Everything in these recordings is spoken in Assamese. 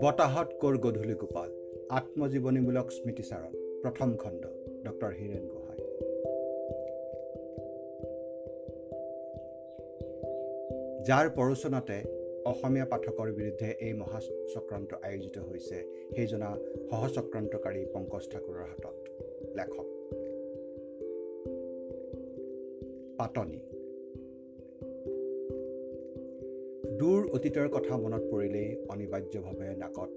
বতাহত কৰ গধূলি গোপাল আত্মজীৱনীমূলক স্মৃতিচাৰণ প্ৰথম খণ্ড ডক্টৰ হীৰেণ গোহাঁই। যাৰ প্ৰৰোচনাতে অসমীয়া পাঠকৰ বিৰুদ্ধে এই মহাচক্ৰান্ত আয়োজিত হৈছে সেইজনা সহচক্ৰান্তকাৰী পংকজ ঠাকুৰৰ হাতত। লেখক। পাতনি দূৰ অতীতৰ কথা মনত পৰিলেই অনিবাৰ্যভাৱে নাকত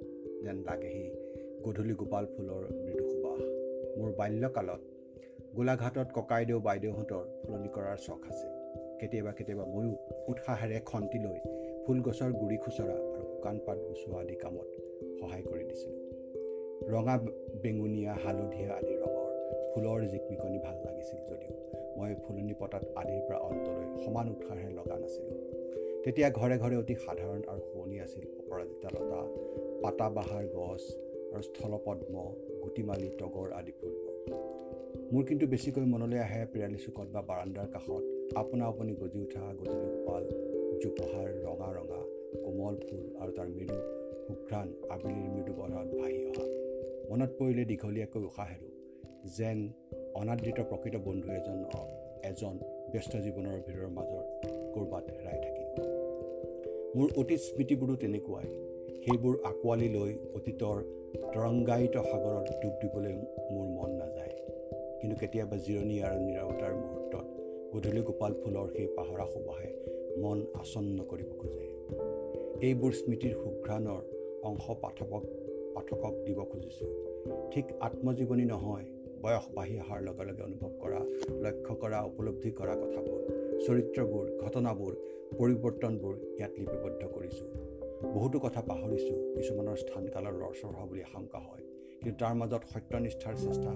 যেন লাগেহি গধূলি গোপাল ফুলৰ মৃদু সুবাস। মোৰ বাল্যকালত গোলাঘাটত ককাইদেউ বাইদেউহঁতৰ ফুলনি কৰাৰ চখ আছিল। কেতিয়াবা কেতিয়াবা ময়ো উৎসাহেৰে খন্তি লৈ ফুলগছৰ গুৰি খুচৰা আৰু শুকান পাত গুচোৱা আদি কামত সহায় কৰি দিছিলোঁ। ৰঙা বেঙুনীয়া হালধীয়া আদি ৰঙৰ ফুলৰ জিকমিকনি ভাল লাগিছিল যদিও মই ফুলনি পতাত আদিৰ পৰা অন্তলৈ সমান উৎসাহেৰে লগা নাছিলোঁ। তেতিয়া ঘৰে ঘৰে অতি সাধাৰণ আৰু শুৱনি আছিল অপৰাজিতা লতা পাতা বাহাৰ গছ আৰু স্থলপদ্ম গুটিমালি তগৰ আদি ফুলবোৰ। মোৰ কিন্তু বেছিকৈ মনলৈ আহে পিৰালি চুকত বা বাৰাণ্ডাৰ কাষত আপোনা আপুনি গজি উঠা গধূলি গোপাল জোপোহাৰ ৰঙা ৰঙা কোমল ফুল আৰু তাৰ মৃদু সুঘ্ৰাণ আবেলিৰ মৃদু বৰত ভাহি অহা। মনত পৰিলে দীঘলীয়াকৈ উশাহেৰো যেন অনাদৃত প্ৰকৃত বন্ধু এজন এজন ব্যস্ত জীৱনৰ ভিৰৰ মাজৰ ক'ৰবাত হেৰাই থাকিল মোৰ অতীত স্মৃতিবোৰো তেনেকুৱাই। সেইবোৰ আঁকোৱালি লৈ অতীতৰ তৰংগায়িত সাগৰত ডুব দিবলৈ মোৰ মন নাযায়। কিন্তু কেতিয়াবা জিৰণি আৰু নিৰৱতাৰ মুহূৰ্তত গধূলি গোপাল ফুলৰ সেই পাহৰা সুবাহে মন আচন্ন কৰিব খোজে। এইবোৰ স্মৃতিৰ সুঘ্ৰাণৰ অংশ পাঠকক পাঠকক দিব খুজিছোঁ। ঠিক আত্মজীৱনী নহয় বয়স বাঢ়ি অহাৰ লগে লগে অনুভৱ কৰা লক্ষ্য কৰা উপলব্ধি কৰা কথাবোৰ চৰিত্ৰবোৰ ঘটনাবোৰ পৰিৱৰ্তনবোৰ ইয়াত লিপিবদ্ধ কৰিছোঁ। বহুতো কথা পাহৰিছোঁ কিছুমানৰ স্থান কালৰ লৰচৰ হোৱা বুলি আশংকা হয় কিন্তু তাৰ মাজত সত্যনিষ্ঠাৰ চেষ্টা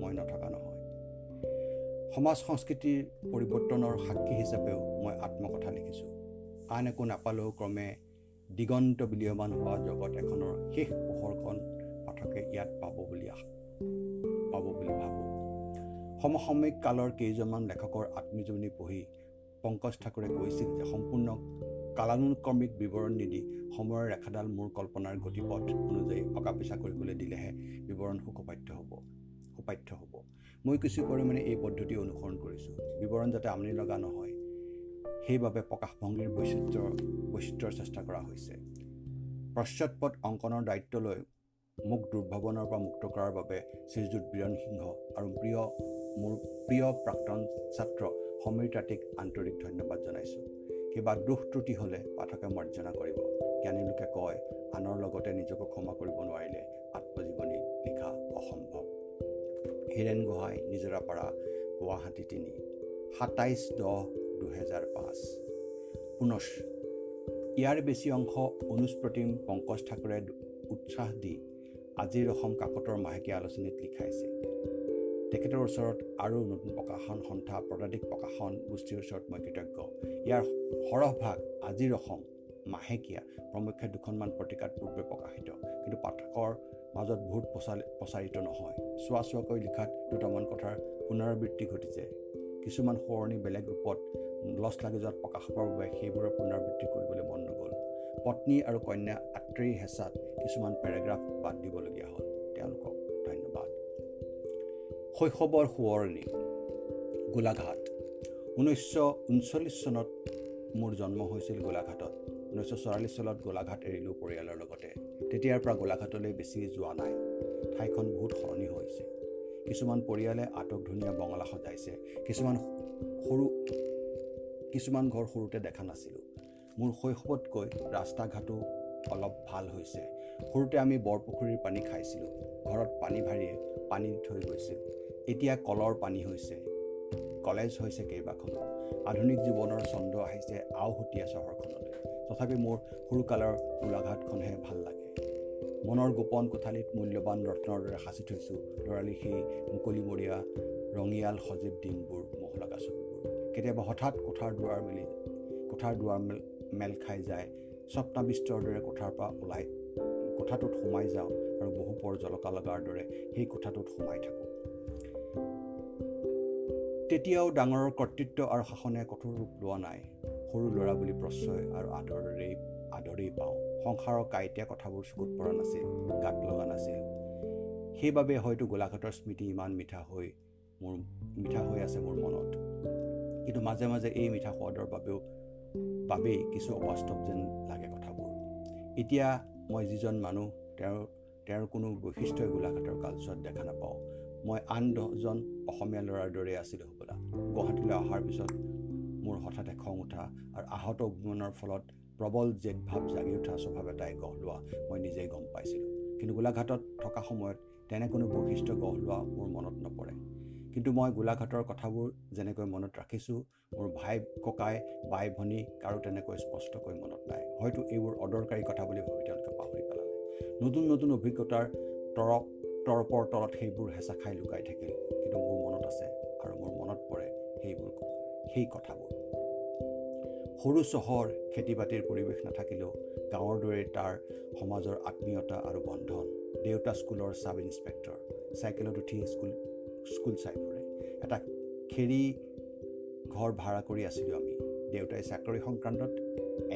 মই নথকা নহয়। সমাজ সংস্কৃতিৰ পৰিৱৰ্তনৰ সাক্ষী হিচাপেও মই আত্মকথা লিখিছোঁ। আন একো নাপালেও ক্ৰমে দিগন্ত বিলীয়মান হোৱা জগত এখনৰ শেষ পোহৰখন পাঠকে ইয়াত পাব বুলি পাব বুলি ভাবোঁ। সমসাময়িক কালৰ কেইজনমান লেখকৰ আত্মজীৱনী পঢ়ি পংকজ ঠাকুৰে কৈছিল যে সম্পূৰ্ণ কালানুক্ৰমিক বিৱৰণ নিদি সময়ৰ ৰেখাডাল মোৰ কল্পনাৰ গতিপথ অনুযায়ী অকা পিছা কৰিবলৈ দিলেহে বিৱৰণ সুখপাঠ্য হ'ব সুপাঠ্য হ'ব। মই কিছু পৰিমাণে এই পদ্ধতি অনুসৰণ কৰিছোঁ। বিৱৰণ যাতে আমনি লগা নহয় সেইবাবে প্ৰকাশভংগীৰ বৈচিত্ৰ বৈচিত্ৰৰ চেষ্টা কৰা হৈছে। পশ্চাৎপদ অংকনৰ দায়িত্ব লৈ মোক দুৰ্ভাৱনৰ পৰা মুক্ত কৰাৰ বাবে শ্ৰীযুত বীৰণ সিংহ আৰু প্ৰিয় মোৰ প্ৰিয় প্ৰাক্তন ছাত্ৰ সমীৰ তাঁতিক আন্তৰিক ধন্যবাদ জনাইছোঁ। কিবা দোষ ত্ৰুটি হ'লে পাঠকে মাৰ্জনা কৰিব। জ্ঞানী লোকে কয় আনৰ লগতে নিজকো ক্ষমা কৰিব নোৱাৰিলে আত্মজীৱনী লিখা অসম্ভৱ। হীৰেণ গোহাঁই নিজৰাপাৰা গুৱাহাটী তিনি সাতাইছ দহ দুহেজাৰ পাঁচ। পুনশ ইয়াৰ বেছি অংশ অনুজ প্ৰতিম পংকজ ঠাকুৰে উৎসাহ দি আজিৰ অসম কাকতৰ মাহেকীয়া আলোচনীত লিখাইছিল তেখেতৰ ওচৰত আৰু নতুন প্ৰকাশন সন্থা পদাধিক প্ৰকাশন গোষ্ঠীৰ ওচৰত মই কৃতজ্ঞ। ইয়াৰ সৰহভাগ আজিৰ অসম মাহেকীয়া প্ৰমুখ্যে দুখনমান পত্ৰিকাত পূৰ্বে প্ৰকাশিত। কিন্তু পাঠকৰ মাজত বহুত প্ৰচাৰি প্ৰচাৰিত নহয়। চোৱা চোৱাকৈ লিখাত দুটামান কথাৰ পুনৰাবৃত্তি ঘটিছে। কিছুমান সোঁৱৰণি বেলেগ ৰূপত লছ লাগি যোৱাত প্ৰকাশ পোৱাৰ বাবে সেইবোৰৰ পুনৰাবৃত্তি কৰিবলৈ মন নগ'ল পত্নী আৰু কন্যা আত্ৰেয়ী হেঁচাত কিছুমান পেৰাগ্ৰাফ বাদ দিবলগীয়া হ'ল। তেওঁলোকক শৈশৱৰ সোঁৱৰণি গোলাঘাট। ঊনৈছশ ঊনচল্লিছ চনত মোৰ জন্ম হৈছিল গোলাঘাটত। ঊনৈছশ চৌৰাল্লিছ চনত গোলাঘাট এৰিলোঁ পৰিয়ালৰ লগতে। তেতিয়াৰ পৰা গোলাঘাটলৈ বেছি যোৱা নাই। ঠাইখন বহুত সলনি হৈছে। কিছুমান পৰিয়ালে আটক ধুনীয়া বঙলা সজাইছে। কিছুমান সৰু কিছুমান ঘৰ সৰুতে দেখা নাছিলোঁ। মোৰ শৈশৱতকৈ ৰাস্তা ঘাটো অলপ ভাল হৈছে। সৰুতে আমি বৰপুখুৰীৰ পানী খাইছিলোঁ। ঘৰত পানী ভাৰীয়ে পানী থৈ গৈছিল। এতিয়া কলৰ পানী হৈছে। কলেজ হৈছে কেইবাখনো। আধুনিক জীৱনৰ চন্দ্ৰ আহিছে আওহতীয়া চহৰখনলৈ। তথাপি মোৰ সৰুকালৰ গোলাঘাটখনহে ভাল লাগে। মনৰ গোপন কোঠালিত মূল্যৱান ৰত্নৰ দৰে সাঁচি থৈছোঁ ল'ৰালি সেই মুকলিমৰীয়া ৰঙিয়াল সজীৱ দিনবোৰ মোহ লগা ছবিবোৰ কেতিয়াবা হঠাৎ কোঠাৰ দুৱাৰ মেলি কোঠাৰ দুৱাৰ মেল মেল খাই যায় স্বপ্নাবিষ্টৰ দৰে কোঠাৰ পৰা ওলাই কোঠাটোত সোমাই যাওঁ আৰু বহু পৰ জলকা লগাৰ দৰে সেই কোঠাটোত সোমাই থাকোঁ। তেতিয়াও ডাঙৰৰ কৰ্তৃত্ব আৰু শাসনে কঠোৰ ৰূপ লোৱা নাই। সৰু ল'ৰা বুলি প্ৰশ্ৰয় আৰু আদৰেই আদৰেই পাওঁ। সংসাৰৰ কাইটীয়া কথাবোৰ চকুত পৰা নাছিল গাত লগা নাছিল। সেইবাবে হয়তো গোলাঘাটৰ স্মৃতি ইমান মিঠা হৈ মোৰ মিঠা হৈ আছে মোৰ মনত। কিন্তু মাজে মাজে এই মিঠা সোৱাদৰ বাবেও বাবেই কিছু অবাস্তৱ যেন লাগে কথাবোৰ। এতিয়া মই যিজন মানুহ তেওঁৰ তেওঁৰ কোনো বৈশিষ্ট্যই গোলাঘাটৰ কালচোৱাত দেখা নাপাওঁ। মই আন দহজন অসমীয়া ল'ৰাৰ দৰে আছিলোঁ হ'বলা। গুৱাহাটীলৈ অহাৰ পিছত মোৰ হঠাতে খং উঠা আৰু আহত অভিমানৰ ফলত প্ৰবল জেদ ভাৱ জাগি উঠা স্বভাৱ এটাই গঢ় লোৱা মই নিজেই গম পাইছিলোঁ। কিন্তু গোলাঘাটত থকা সময়ত তেনে কোনো বৈশিষ্ট্য গঢ় লোৱা মোৰ মনত নপৰে। কিন্তু মই গোলাঘাটৰ কথাবোৰ যেনেকৈ মনত ৰাখিছোঁ মোৰ ভাই ককাই বাই ভনী কাৰো তেনেকৈ স্পষ্টকৈ মনত নাই। হয়তো এইবোৰ অদৰকাৰী কথা বুলি ভাবি তেওঁলোকে পাহৰি পেলালে। নতুন নতুন অভিজ্ঞতাৰ তৰপ তৰপৰ তলত সেইবোৰ হেঁচা খাই লুকাই থাকিল। কিন্তু মোৰ মনত আছে আৰু মোৰ মনত পৰে সেইবোৰ সেই কথাবোৰ। সৰু চহৰ খেতি বাতিৰ পৰিৱেশ নাথাকিলেও গাঁৱৰ দৰে তাৰ সমাজৰ আত্মীয়তা আৰু বন্ধন দেউতা স্কুলৰ ছাব ইনস্পেক্টৰ চাইকেলত উঠি স্কুল স্কুল চাই ফুৰে। এটা খেৰী ঘৰ ভাড়া কৰি আছিলোঁ আমি। দেউতাই চাকৰি সংক্ৰান্তত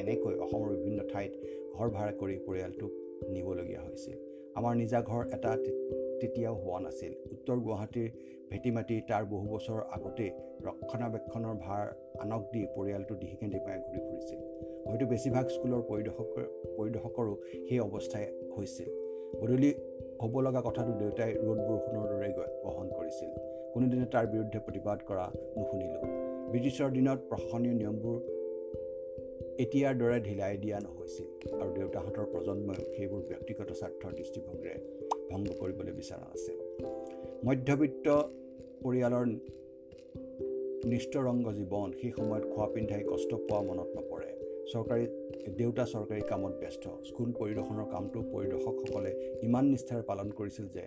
এনেকৈ অসমৰ বিভিন্ন ঠাইত ঘৰ ভাড়া কৰি পৰিয়ালটোক নিবলগীয়া হৈছিল। আমাৰ নিজা ঘৰ এটা তেতিয়াও হোৱা নাছিল। উত্তৰ গুৱাহাটীৰ ভেটি মাটি তাৰ বহু বছৰৰ আগতেই ৰক্ষণাবেক্ষণৰ ভাৰ আনক দি পৰিয়ালটো দিহিকে দিপাই ঘূৰি ফুৰিছিল। হয়তো বেছিভাগ স্কুলৰ পৰিদৰ্শক পৰিদৰ্শকৰো সেই অৱস্থাই হৈছিল। বদলি হ'ব লগা কথাটো দেউতাই ৰ'দ বৰষুণৰ দৰে গ্ৰহণ কৰিছিল। কোনোদিনে তাৰ বিৰুদ্ধে প্ৰতিবাদ কৰা নুশুনিলোঁ। ব্ৰিটিছৰ দিনত প্ৰশাসনীয় নিয়মবোৰ এতিয়াৰ দৰে ঢিলাই দিয়া নহৈছিল আৰু দেউতাহঁতৰ প্ৰজন্মইও সেইবোৰ ব্যক্তিগত স্বাৰ্থৰ দৃষ্টিভংগীৰে ভংগ কৰিবলৈ বিচৰা নাছিল। মধ্যবিত্ত পৰিয়ালৰ নিষ্ঠৰংগ জীৱন সেই সময়ত খোৱা পিন্ধাই কষ্ট পোৱা মনত নপৰে। চৰকাৰী দেউতা চৰকাৰী কামত ব্যস্ত। স্কুল পৰিদৰ্শনৰ কামটো পৰিদৰ্শকসকলে ইমান নিষ্ঠাৰে পালন কৰিছিল যে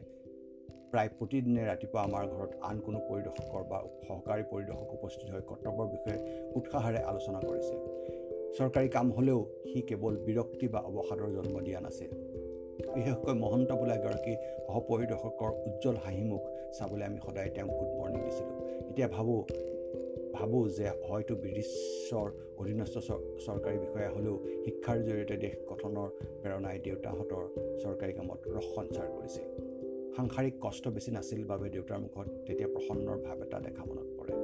প্ৰায় প্ৰতিদিনে ৰাতিপুৱা আমাৰ ঘৰত আন কোনো পৰিদৰ্শকৰ বা সহকাৰী পৰিদৰ্শক উপস্থিত হৈ কৰ্তব্যৰ বিষয়ে উৎসাহেৰে আলোচনা কৰিছিল চৰকাৰী কাম হ'লেও সি কেৱল বিৰক্তি বা অৱসাদৰ জন্ম দিয়া নাছিল। বিশেষকৈ মহন্ত বোলা এগৰাকী সহপৰিদৰ্শকৰ উজ্জ্বল হাঁহিমুখ চাবলৈ আমি সদায় তেওঁক গুড মৰ্ণিং দিছিলোঁ। এতিয়া ভাবোঁ ভাবোঁ যে হয়তো ব্ৰিটিছৰ অধীনস্থ চৰকাৰী বিষয়া হ'লেও শিক্ষাৰ জৰিয়তে দেশ গঠনৰ প্ৰেৰণাই দেউতাহঁতৰ চৰকাৰী কামত ৰস সঞ্চাৰ কৰিছিল। সাংসাৰিক কষ্ট বেছি নাছিল বাবে দেউতাৰ মুখত তেতিয়া প্ৰসন্নৰ ভাৱ এটা দেখা মনত পৰে।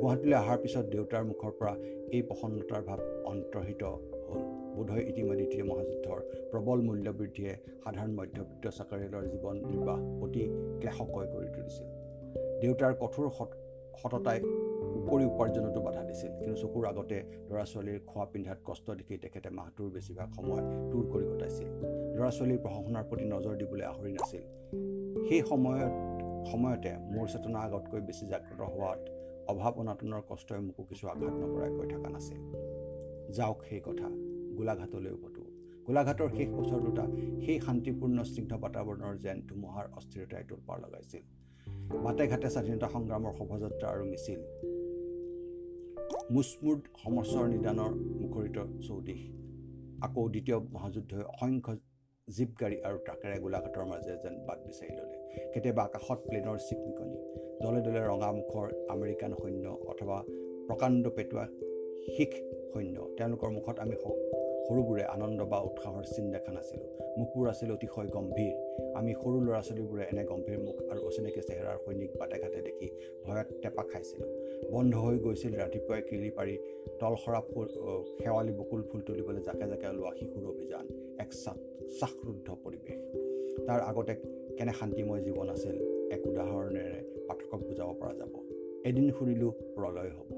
গুৱাহাটীলৈ অহাৰ পিছত দেউতাৰ মুখৰ পৰা এই প্ৰসন্নতাৰ ভাৱ অন্তৰ্হিত হ'ল। বোধহয় ইতিমধ্যে দ্বিতীয় মহাযুদ্ধৰ প্ৰবল মূল্যবৃদ্ধিয়ে সাধাৰণ মধ্যবিত্ত চাকৰিয়ালৰ জীৱন নিৰ্বাহ অতি ক্লেশকৈ কৰি তুলিছিল। দেউতাৰ কঠোৰ সৎ সততাই উপৰি উপাৰ্জনতো বাধা দিছিল কিন্তু চকুৰ আগতে ল'ৰা ছোৱালীৰ খোৱা পিন্ধাত কষ্ট দেখি তেখেতে মাহটোৰ বেছিভাগ সময় টুৰ কৰি কটাইছিল। ল'ৰা ছোৱালীৰ পঢ়া শুনাৰ প্ৰতি নজৰ দিবলৈ আহৰি নাছিল। সেই সময়ত সময়তে মোৰ চেতনা আগতকৈ বেছি জাগ্ৰত হোৱাত অভাৱ অনাটনৰ কষ্টই মোকো কিছু আঘাত নকৰাকৈ থকা নাছিল। যাওক সেই কথা গোলাঘাটলৈ উভতো গোলাঘাটৰ শেষ বছৰ দুটা সেই শান্তিপূৰ্ণ স্নিগ্ধ বাতাবৰণৰ যেন ধুমুহাৰ অস্থিৰতাই তোলপাৰ লগাইছিল। বাটে ঘাটে স্বাধীনতা সংগ্ৰামৰ শোভাযাত্ৰা আৰু মিছিল। মুচমুদ সমস্যৰ নিদানৰ মুখৰিত চৌদিশ। আকৌ দ্বিতীয় মহাযুদ্ধই অসংখ্য জীপ গাড়ী আৰু ট্ৰাকেৰে গোলাঘাটৰ মাজেৰে যেন বাট বিচাৰি ল'লে। কেতিয়াবা আকাশত প্লেনৰ চিকমিকনি দলে দলে ৰঙা মুখৰ আমেৰিকান সৈন্য অথবা প্ৰকাণ্ড পেটুৱা শিখ সৈন্য। তেওঁলোকৰ মুখত আমি সৰুবোৰে আনন্দ বা উৎসাহৰ চিন দেখা নাছিলোঁ। মুখবোৰ আছিল অতিশয় গম্ভীৰ। আমি সৰু ল'ৰা ছোৱালীবোৰে এনে গম্ভীৰ মুখ আৰু অচিনাকি চেহেৰাৰ সৈনিক বাটে ঘাটে দেখি ভয়ত টেপা খাইছিলোঁ। বন্ধ হৈ গৈছিল ৰাতিপুৱাই কিৰি পাৰি তলসৰা ফুল শেৱালি বকুল ফুল তুলিবলৈ জাকে জাকে ওলোৱা শিশুৰ অভিযান। এক শ্বাসৰুদ্ধ পৰিৱেশ। তাৰ আগতে কেনে শান্তিময় জীৱন আছিল এক উদাহৰণেৰে পাঠকক বুজাব পৰা যাব। এদিন শুনিলোঁ প্ৰলয় হ'ব?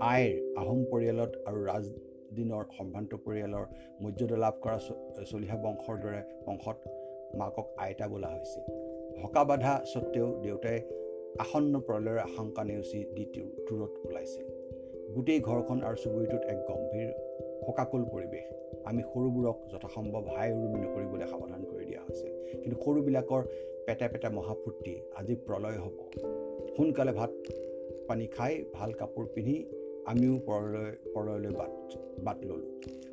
আইৰ আহোম পৰিয়ালত আৰু ৰাজদিনৰ সম্ভ্ৰান্ত পৰিয়ালৰ মৰ্যাদা লাভ কৰা চলিহা বংশৰ দৰে বংশত মাকক আইতা বোলা হৈছিল। হকা বাধা স্বত্তেও দেউতাই আসন্ন প্ৰলয়ৰ আশংকা নেওচি দি দূৰত ওলাইছিল। গোটেই ঘৰখন আৰু চুবুৰীটোত এক গম্ভীৰ শোকাকুল পৰিৱেশ। আমি সৰুবোৰক যথাসম্ভৱ হাই উৰুমি নকৰিবলৈ সাৱধান কৰি দিয়া হৈছিল কিন্তু সৰুবিলাকৰ পেটে পেটে মহাফূৰ্তি আজি প্ৰলয় হ'ব। সোনকালে ভাত পানী খাই ভাল কাপোৰ পিন্ধি আমিও পৰলৈ পৰলৈ বাট বাট ল'লোঁ।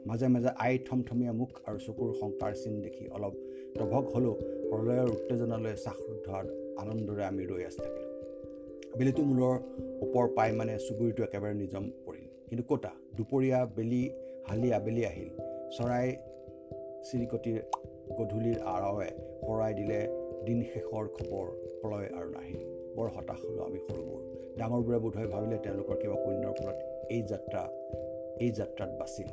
মাজে মাজে আই থমথমীয়া মুখ আৰু চকুৰ শংকাৰ চিন দেখি অলপ দভক হ'লেও প্ৰলয়ৰ উত্তেজনালৈ শ্বাসৰুদ্ধ আনন্দৰে আমি ৰৈ আছি থাকিলোঁ। বেলিটো মূলৰ ওপৰ পাই মানে চুবুৰীটো একেবাৰে নিজম পৰিল। কিন্তু ক'তা দুপৰীয়া বেলি হালি আবেলি আহিল। চৰাই চিৰিকটিৰ গধূলিৰ আৰৱে শৰাই দিলে দিন শেষৰ খবৰ প্ৰলয় আৰু নাহিল। বৰ হতাশ হ'লোঁ আমি সৰুবোৰ ডাঙৰবোৰে বোধহয় ভাবিলে তেওঁলোকৰ কিবা পুণ্যৰ ফলত এই যাত্ৰা এই যাত্ৰাত বাচিল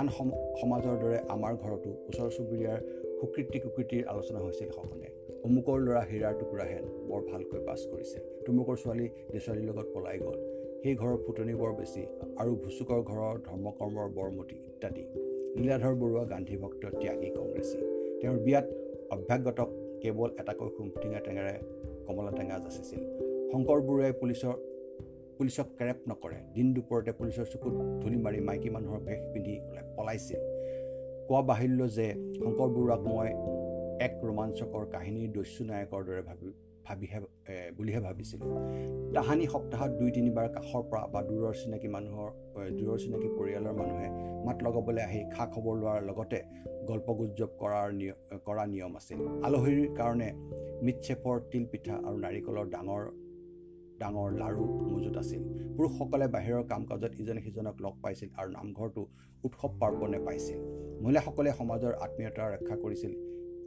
আন সম সমাজৰ দৰে আমাৰ ঘৰতো ওচৰ চুবুৰীয়াৰ সুকৃতি কুকৃতিৰ আলোচনা হৈছিল সঘনে। অমুকৰ ল'ৰা হীৰাৰ টুকুৰাহেন বৰ ভালকৈ পাছ কৰিছে। তুমুকৰ ছোৱালী দেছোৱালীৰ লগত পলাই গ'ল। সেই ঘৰৰ ফুটনি বৰ বেছি আৰু ভুচুকৰ ঘৰৰ ধৰ্মকৰ্মৰ বৰমতি ইত্যাদি। লীলাধৰ বৰুৱা গান্ধী ভক্ত ত্যাগী কংগ্ৰেছী। তেওঁৰ বিয়াত অভ্যাগতক কেৱল এটাকৈ সুমটিঙা টেঙেৰে কমলা টেঙা যাচিছিল। শংকৰ বৰুৱাই পুলিচৰ পুলিচক কেৰেপ নকৰে। দিন দুপৰতে পুলিচৰ চকুত ধূলি মাৰি মাইকী মানুহৰ বেশ পিন্ধি পলাইছিল। কোৱা বাহিল্য যে শংকৰ বৰুৱাক মই এক ৰোমাঞ্চকৰ কাহিনীৰ দস্যু নায়কৰ দৰে ভাবি ভাবিহে বুলিহে ভাবিছিলোঁ। তাহানি সপ্তাহত দুই তিনিবাৰ কাষৰ পৰা বা দূৰৰ চিনাকি মানুহৰ দূৰৰ চিনাকি পৰিয়ালৰ মানুহে মাত লগাবলৈ আহি খা খবৰ লোৱাৰ লগতে গল্প গুজব কৰাৰ নিয়ম কৰা নিয়ম আছিল। আলহীৰ কাৰণে মিটচেপৰ তিল পিঠা আৰু নাৰিকলৰ ডাঙৰ ডাঙৰ লাৰু মজুত আছিল। পুৰুষসকলে বাহিৰৰ কাম কাজত ইজনে সিজনক লগ পাইছিল আৰু নামঘৰটো উৎসৱ পাৰ্বণে পাইছিল। মহিলাসকলে সমাজৰ আত্মীয়তা ৰক্ষা কৰিছিল।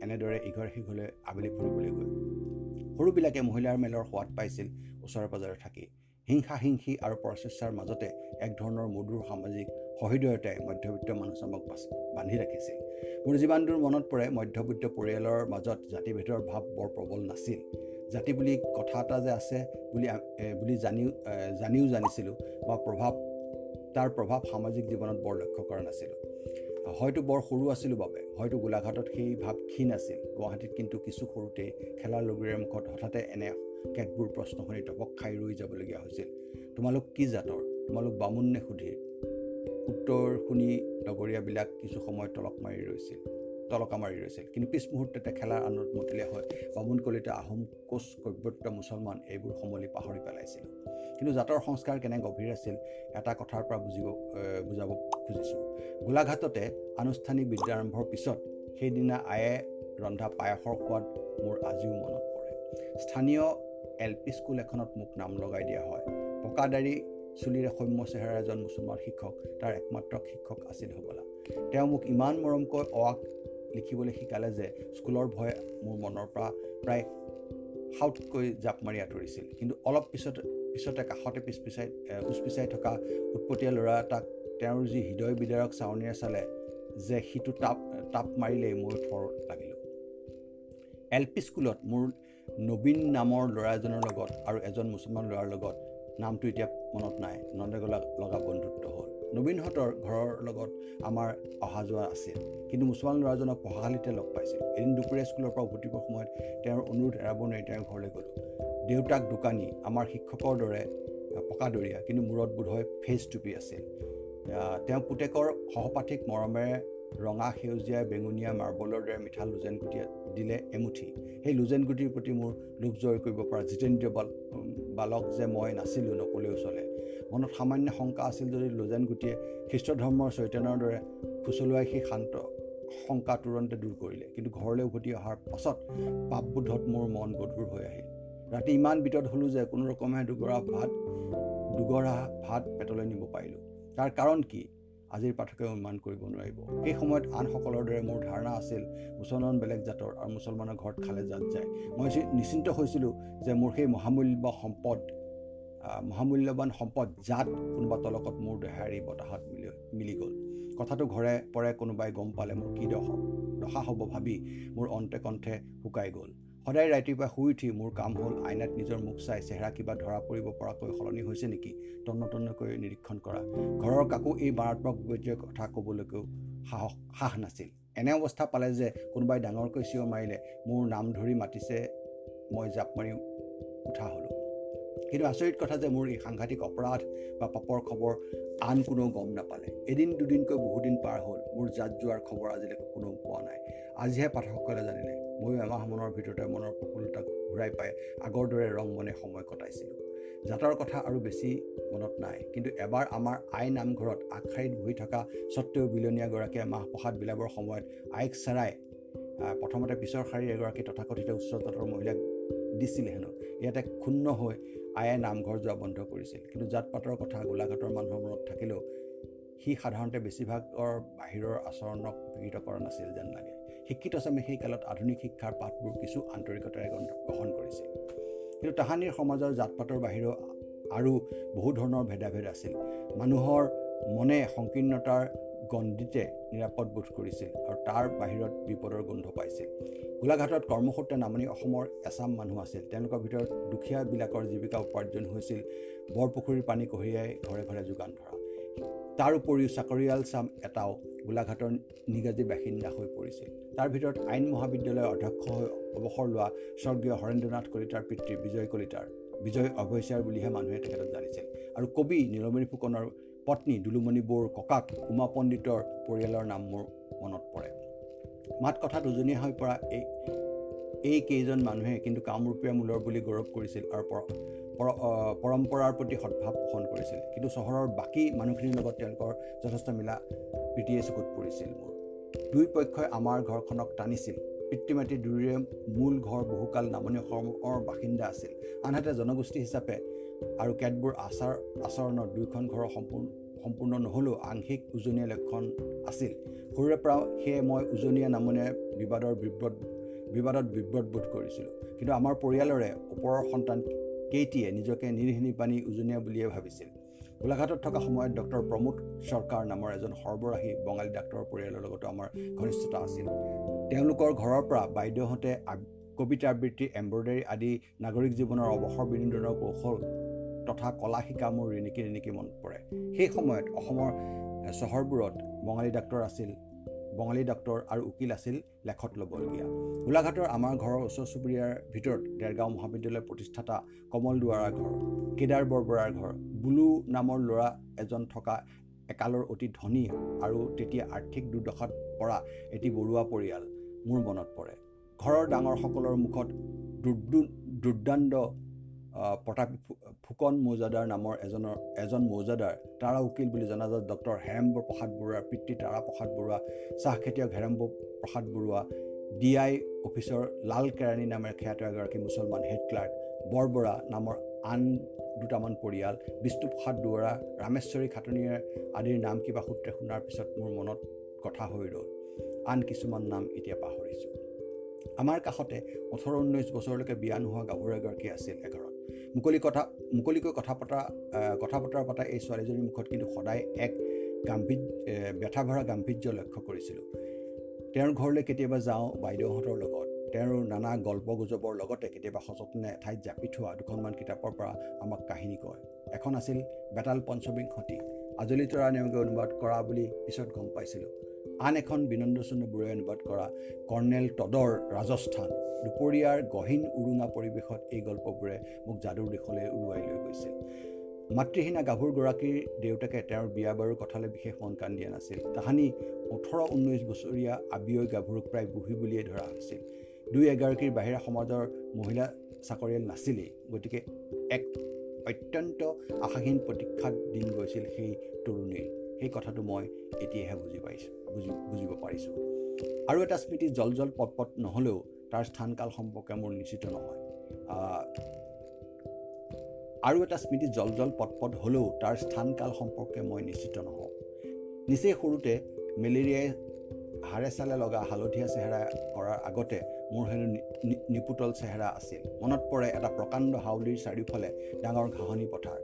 এনেদৰে ইঘৰ সিঘৰলৈ আবেলি ফুৰিবলৈ গৈ সৰুবিলাকে মহিলাৰ মেলৰ সোৱাদ পাইছিল ওচৰে পাজৰে থাকি। হিংসা হিংসি আৰু প্ৰচেষ্টাৰ মাজতে এক ধৰণৰ মধুৰ সামাজিক সহৃদয়তাই মধ্যবিত্ত মানুহজনক বান্ধি ৰাখিছিল। মোৰ যিমান দূৰ মনত পৰে মধ্যবিত্ত পৰিয়ালৰ মাজত জাতিভেদৰ ভাৱ বৰ প্ৰবল নাছিল। জাতি বুলি কথা এটা যে আছে বুলি বুলি জানিও জানিও জানিছিলোঁ বা প্ৰভাৱ তাৰ প্ৰভাৱ সামাজিক জীৱনত বৰ লক্ষ্য কৰা নাছিলোঁ। হয়তো বৰ সৰু আছিলোঁ বাবে হয়তো গোলাঘাটত সেই ভাৱ ক্ষীণ আছিল। গুৱাহাটীত কিন্তু কিছু সৰুতেই খেলাৰ লগৰীয়াৰ মুখত হঠাতে এনে কেতবোৰ প্ৰশ্ন শুনি টপক খাই ৰৈ যাবলগীয়া হৈছিল। তোমালোক কি জাতৰ? তোমালোক বামুণ নে সুধীৰ? উত্তৰ শুনি লগৰীয়াবিলাক কিছু সময় তলক মাৰি ৰৈছিল তলকা মাৰি ৰৈছিল। কিন্তু পিছ মুহূৰ্ততে খেলাৰ আনন্দ মতিলে হয় বামুণ কলিতা আহোম কোচ কব্যত্ত মুছলমান এইবোৰ সমলি পাহৰি পেলাইছিল। কিন্তু জাতৰ সংস্কাৰ কেনে গভীৰ আছিল এটা কথাৰ পৰা বুজিব বুজাব খুজিছোঁ। গোলাঘাটতে আনুষ্ঠানিক বিদ্যাৰম্ভৰ পিছত সেইদিনা আয়ে ৰন্ধা পায়সৰ সোৱাদ মোৰ আজিও মনত পৰে। স্থানীয় এল পি স্কুল এখনত মোক নাম লগাই দিয়া হয়। পকা দাড়ি চুলিৰে সৌম্য চেহেৰাৰ এজন মুছলমান শিক্ষক তাৰ একমাত্ৰ শিক্ষক আছিল হ'বলা। তেওঁ মোক ইমান মৰমকৈ অৱাক লিখিবলৈ শিকালে যে স্কুলৰ ভয় মোৰ মনৰ পৰা প্ৰায় সাউতকৈ জাপ মাৰি আঁতৰিছিল। কিন্তু অলপ পিছত পিছতে কাষতে পিছ পিছাই উচ পিছাই থকা উৎপতীয়া ল'ৰা এটাক তেওঁৰ যি হৃদয় বিদাৰক চাৱনীৰে চালে যে সিটো তাপ তাপ মাৰিলেই মই থৰ লাগিলোঁ। এল পি স্কুলত মোৰ নবীন নামৰ ল'ৰা এজনৰ লগত আৰু এজন মুছলমান ল'ৰাৰ লগত নামটো এতিয়া মনত নাই নন্দেগলা লগা বন্ধুত্ব হ'ল। নবীনহঁতৰ ঘৰৰ লগত আমাৰ অহা যোৱা আছিল কিন্তু মুছলমান ল'ৰাজনক পঢ়াশালীতে লগ পাইছিলোঁ। এদিন দুপৰীয়া স্কুলৰ পৰা উভতিবৰ সময়ত তেওঁৰ অনুৰোধ এৰাব নোৱাৰি তেওঁৰ ঘৰলৈ গ'লোঁ। দেউতাক দোকানী আমাৰ শিক্ষকৰ দৰে পকাদৰীয়া কিন্তু মূৰত বোধহয় ফেচ টুপি আছিল। তেওঁ পুতেকৰ সহপাঠীক মৰমেৰে ৰঙা সেউজীয়া বেঙুনীয়া মাৰ্বলৰ দৰে মিঠা লোজেন গুটি দিলে এমুঠি। সেই লোজেন গুটিৰ প্ৰতি মোৰ লোভ জয় কৰিব পৰা জিতেন্দ্ৰীয় বাল বালক যে মই নাছিলোঁ নক'লেও চলে। মনত সামান্য শংকা আছিল যদি লোজেন গুটিয়ে খ্ৰীষ্ট ধৰ্মৰ চৈতন্যৰ দৰে ফুচলুৱাই সেই শান্ত শংকা তুৰন্তে দূৰ কৰিলে। কিন্তু ঘৰলৈ উভতি অহাৰ পাছত পাপবোধত মোৰ মন গধুৰ হৈ আহিল। ৰাতি ইমান বিতত হ'লোঁ যে কোনো ৰকমে দুগৰা ভাত দুগৰা ভাত পেটলৈ নিব পাৰিলোঁ। তাৰ কাৰণ কি? আজিৰ পাঠকে অনুমান কৰিব নোৱাৰিব। সেই সময়ত আনসকলৰ দৰে মোৰ ধাৰণা আছিল মুছলমান বেলেগ জাতৰ আৰু মুছলমানৰ ঘৰত খালে জাত যায়। মই নিশ্চিন্ত হৈছিলোঁ যে মোৰ সেই মহামূল্য সম্পদ মহামূল্যৱান সম্পদ জাত কোনোবা তলকত মোৰ দেহাৰী বতাহত মিলি মিলি গ'ল। কথাটো ঘৰে পৰে কোনোবাই গম পালে মোৰ কি দশা দশা হ'ব ভাবি মোৰ অন্তে কণ্ঠে শুকাই গ'ল। সদায় ৰাতিপুৱা শুই উঠি মোৰ কাম হ'ল আইনাত নিজৰ মুখ চাই চেহেৰা কিবা ধৰা পৰিব পৰাকৈ সলনি হৈছে নেকি? তন্ন তন্নকৈ নিৰীক্ষণ কৰা। ঘৰৰ কাকো এই মাৰাত্মক বিপৰ্যয়ৰ কথা ক'বলৈকেও সাহস সাহ নাছিল। এনে অৱস্থা পালে যে কোনোবাই ডাঙৰকৈ চিঞৰ মাৰিলে মোৰ নাম ধৰি মাতিছে মই জাপ মাৰি উঠা হ'লোঁ। কিন্তু আচৰিত কথা যে মোৰ এই সাংঘাতিক অপৰাধ বা পাপৰ খবৰ আন কোনেও গম নাপালে। এদিন দুদিনকৈ বহুদিন পাৰ হ'ল মোৰ জাত যোৱাৰ খবৰ আজিলৈকে কোনেও পোৱা নাই। আজিহে পাঠকসকলে জানিলে। ময়ো এমাহ মানৰ ভিতৰতে মনৰ প্ৰফুল্লতা ঘূৰাই পাই আগৰ দৰে ৰং মনে সময় কটাইছিলোঁ। জাতৰ কথা আৰু বেছি মনত নাই কিন্তু এবাৰ আমাৰ আই নামঘৰত আগশাৰীত বহি থকা স্বত্তেও বিলনীয়াগৰাকীয়ে মাহ প্ৰসাদ বিলাবৰ সময়ত আইক চেৰাই প্ৰথমতে পিছৰ শাৰীৰ এগৰাকী তথাকথিত উচ্চ জাতৰ মহিলাক দিছিলে হেনো। ইয়াতে ক্ষুণ্ণ হৈ আয়ে নামঘৰ যোৱা বন্ধ কৰিছিল। কিন্তু জাত পাতৰ কথা গোলাঘাটৰ মানুহৰ মনত থাকিলেও সি সাধাৰণতে বেছিভাগৰ বাহিৰৰ আচৰণক বিকৃত কৰা নাছিল যেন লাগে। শিক্ষিত চামে সেই কালত আধুনিক শিক্ষাৰ পাঠবোৰ কিছু আন্তৰিকতাৰে গ্ৰহণ কৰিছিল। কিন্তু তাহানিৰ সমাজৰ জাত পাতৰ বাহিৰেও আৰু বহু ধৰণৰ ভেদাভেদ আছিল। মানুহৰ মনে সংকীৰ্ণতাৰ গণ্ডিতে নিৰাপদ বোধ কৰিছিল আৰু তাৰ বাহিৰত বিপদৰ গোন্ধ পাইছিল। গোলাঘাটত কৰ্মসূত্ৰে নামনি অসমৰ এচাম মানুহ আছিল। তেওঁলোকৰ ভিতৰত দুখীয়াবিলাকৰ জীৱিকা উপাৰ্জন হৈছিল। বৰপুখুৰীৰ পানী কঢ়িয়াই ঘৰে ঘৰে যোগান ধৰা তাৰ উপৰিও চাকৰিয়াল চাম এটাও গোলাঘাটৰ নিগাজী বাসিন্দা হৈ পৰিছিল। তাৰ ভিতৰত আইন মহাবিদ্যালয়ৰ অধ্যক্ষ হৈ অৱসৰ লোৱা স্বৰ্গীয় হৰেন্দ্ৰনাথ কলিতাৰ পিতৃ বিজয় কলিতাৰ বিজয় অভয়চাৰ বুলিহে মানুহে তেখেতক জানিছিল। আৰু কবি নীলমণি ফুকনৰ পত্নী দুলুমণি বৌৰ ককাক উমা পণ্ডিতৰ পৰিয়ালৰ নাম মোৰ মনত পৰে। মাত কথাত উজনীয়া হৈ পৰা এই এই কেইজন মানুহে কিন্তু কামৰূপীয়া মূলৰ বুলি গৌৰৱ কৰিছিল আৰু পৰম্পৰাৰ প্ৰতি সদ্ভাৱ পোষণ কৰিছিল। কিন্তু চহৰৰ বাকী মানুহখিনিৰ লগত তেওঁলোকৰ যথেষ্ট মিলা প্ৰীতিয়ে চকুত পৰিছিল মোৰ। দুই পক্ষই আমাৰ ঘৰখনক টানিছিল। পিতৃ মাতৃ দুয়োৰে মূল ঘৰ বহুকাল নামনি অসমৰ বাসিন্দা আছিল। আনহাতে জনগোষ্ঠী হিচাপে আৰু কেতবোৰ আচাৰ আচৰণৰ দুয়োখন ঘৰৰ সম্পূৰ্ণ সম্পূৰ্ণ নহ'লেও আংশিক উজনীয়া লক্ষণ আছিল। সৰুৰে পৰা সেয়ে মই উজনীয়া নামনীয়া বিবাদৰ বিব্ৰত বিবাদত বিব্ৰত বোধ কৰিছিলোঁ। কিন্তু আমাৰ পৰিয়ালৰে ওপৰৰ সন্তান কেইটিয়ে নিজকে নিৰ্হিনিপানী উজনীয়া বুলিয়ে ভাবিছিল। গোলাঘাটত থকা সময়ত ডক্টৰ প্ৰমোদ চৰকাৰ নামৰ এজন সৰ্বৰাহী বঙালী ডাক্তৰৰ পৰিয়ালৰ লগতো আমাৰ ঘনিষ্ঠতা আছিল। তেওঁলোকৰ ঘৰৰ পৰা বাইদেউহঁতে কবিতা আবৃত্তি এম্ব্ৰইডাৰী আদি নাগৰিক জীৱনৰ অৱসৰ বিনোদনৰ কৌশল তথা কলা শিকা মোৰ ৰিণিকি ৰিণিকি মনত পৰে। সেই সময়ত অসমৰ চহৰবোৰত বঙালী ডাক্তৰ আছিল বঙালী ডক্তৰ আৰু উকিল আছিল লেখত ল'বলগীয়া। গোলাঘাটৰ আমাৰ ঘৰৰ ওচৰ চুবুৰীয়াৰ ভিতৰত ডেৰগাঁও মহাবিদ্যালয়ৰ প্ৰতিষ্ঠাতা কমল দুৱাৰাৰ ঘৰ কেদাৰ বৰবৰাৰ ঘৰ বুলু নামৰ ল'ৰা এজন থকা একালৰ অতি ধনী আৰু তেতিয়া আৰ্থিক দুৰ্দশাত পৰা এটি বৰুৱা পৰিয়াল মোৰ মনত পৰে। ঘৰৰ ডাঙৰসকলৰ মুখত দুৰ্দান্ত প্ৰতাপী ফুকন মৌজাদাৰ নামৰ এজনৰ এজন মৌজাদাৰ তাৰা উকিল বুলি জনাজাত ডক্টৰ হেৰেম্ব প্ৰসাদ বৰুৱাৰ পিতৃ তাৰা প্ৰসাদ বৰুৱা চাহ খেতিয়ক Heramba Prasad Barua D I officer লাল কেৰাণী নামেৰে খ্যাত এগৰাকী মুছলমান হেড ক্লাৰ্ক বৰবৰা নামৰ আন দুটামান পৰিয়াল বিষ্ণুপ্ৰসাদ দুৱৰা ৰামেশ্বৰী খাটনিয়াৰ আদিৰ নাম কিবা সূত্ৰে শুনাৰ পিছত মোৰ মনত কথা হৈ ৰ'ল। আন কিছুমান নাম এতিয়া পাহৰিছোঁ। আমাৰ কাষতে ওঠৰ ঊনৈছ বছৰলৈকে বিয়া নোহোৱা গাভৰু এগৰাকী আছিল এঘৰত। মুকলি কথা মুকলিকৈ কথা পতা কথা বতৰা পতা এই ছোৱালীজনীৰ মুখত কিন্তু সদায় এক গাম্ভীৰ্য ব্যথা ভৰা গাম্ভীৰ্য লক্ষ্য কৰিছিলোঁ। তেওঁৰ ঘৰলৈ কেতিয়াবা যাওঁ বাইদেউহঁতৰ লগত। তেওঁৰ নানা গল্প গুজবৰ লগতে কেতিয়াবা সযতনে এঠাইত জাপি থোৱা দুখনমান কিতাপৰ পৰা আমাক কাহিনী কয়। এখন আছিল বেতাল পঞ্চবিংশতি আজলি তৰা নেওগে অনুবাদ কৰা বুলি পিছত গম পাইছিলোঁ। আন এখন বিনন্দ চন্দ্ৰ বৰুৱাই অনুবাদ কৰা কৰ্ণেল টডৰ ৰাজস্থান। দুপৰীয়াৰ গহীন উৰুঙা পৰিৱেশত এই গল্পবোৰে মোক যাদুৰ দিশলৈ উৰুৱাই লৈ গৈছিল মাতৃহীনা গাভৰুগৰাকীৰ দেউতাকে তেওঁৰ বিয়া বাৰুৰ কথালৈ বিশেষ মন কাণ দিয়া নাছিল। তাহানি ওঠৰ ঊনৈছ বছৰীয়া আবিয়ৈ গাভৰুক প্ৰায় বুঢ়ী বুলিয়েই ধৰা হৈছিল। দুই এগৰাকীৰ বাহিৰা সমাজৰ মহিলা চাকৰিয়াল নাছিলেই গতিকে এক অত্যন্ত আশাহীন প্ৰতীক্ষাত দিন গৈছিল সেই তৰুণীৰ। সেই কথাটো মই এতিয়াহে বুজি পাইছোঁ। বুজি বুজিব পাৰিছোঁ। আৰু এটা স্মৃতি জল জল পট পট নহ'লেও তাৰ স্থানকাল সম্পৰ্কে মোৰ নিশ্চিত নহয়। আৰু এটা স্মৃতি জল জল পট পট হ'লেও তাৰ স্থানকাল সম্পৰ্কে মই নিশ্চিত নহওঁ। নিচেই সৰুতে মেলেৰিয়াই হাড়ে চালে লগা হালধীয়া চেহেৰা কৰাৰ আগতে মোৰ হেনো নিপুতল চেহেৰা আছিল। মনত পৰে এটা প্ৰকাণ্ড হাউলিৰ চাৰিওফালে ডাঙৰ ঘাঁহনি পথাৰ।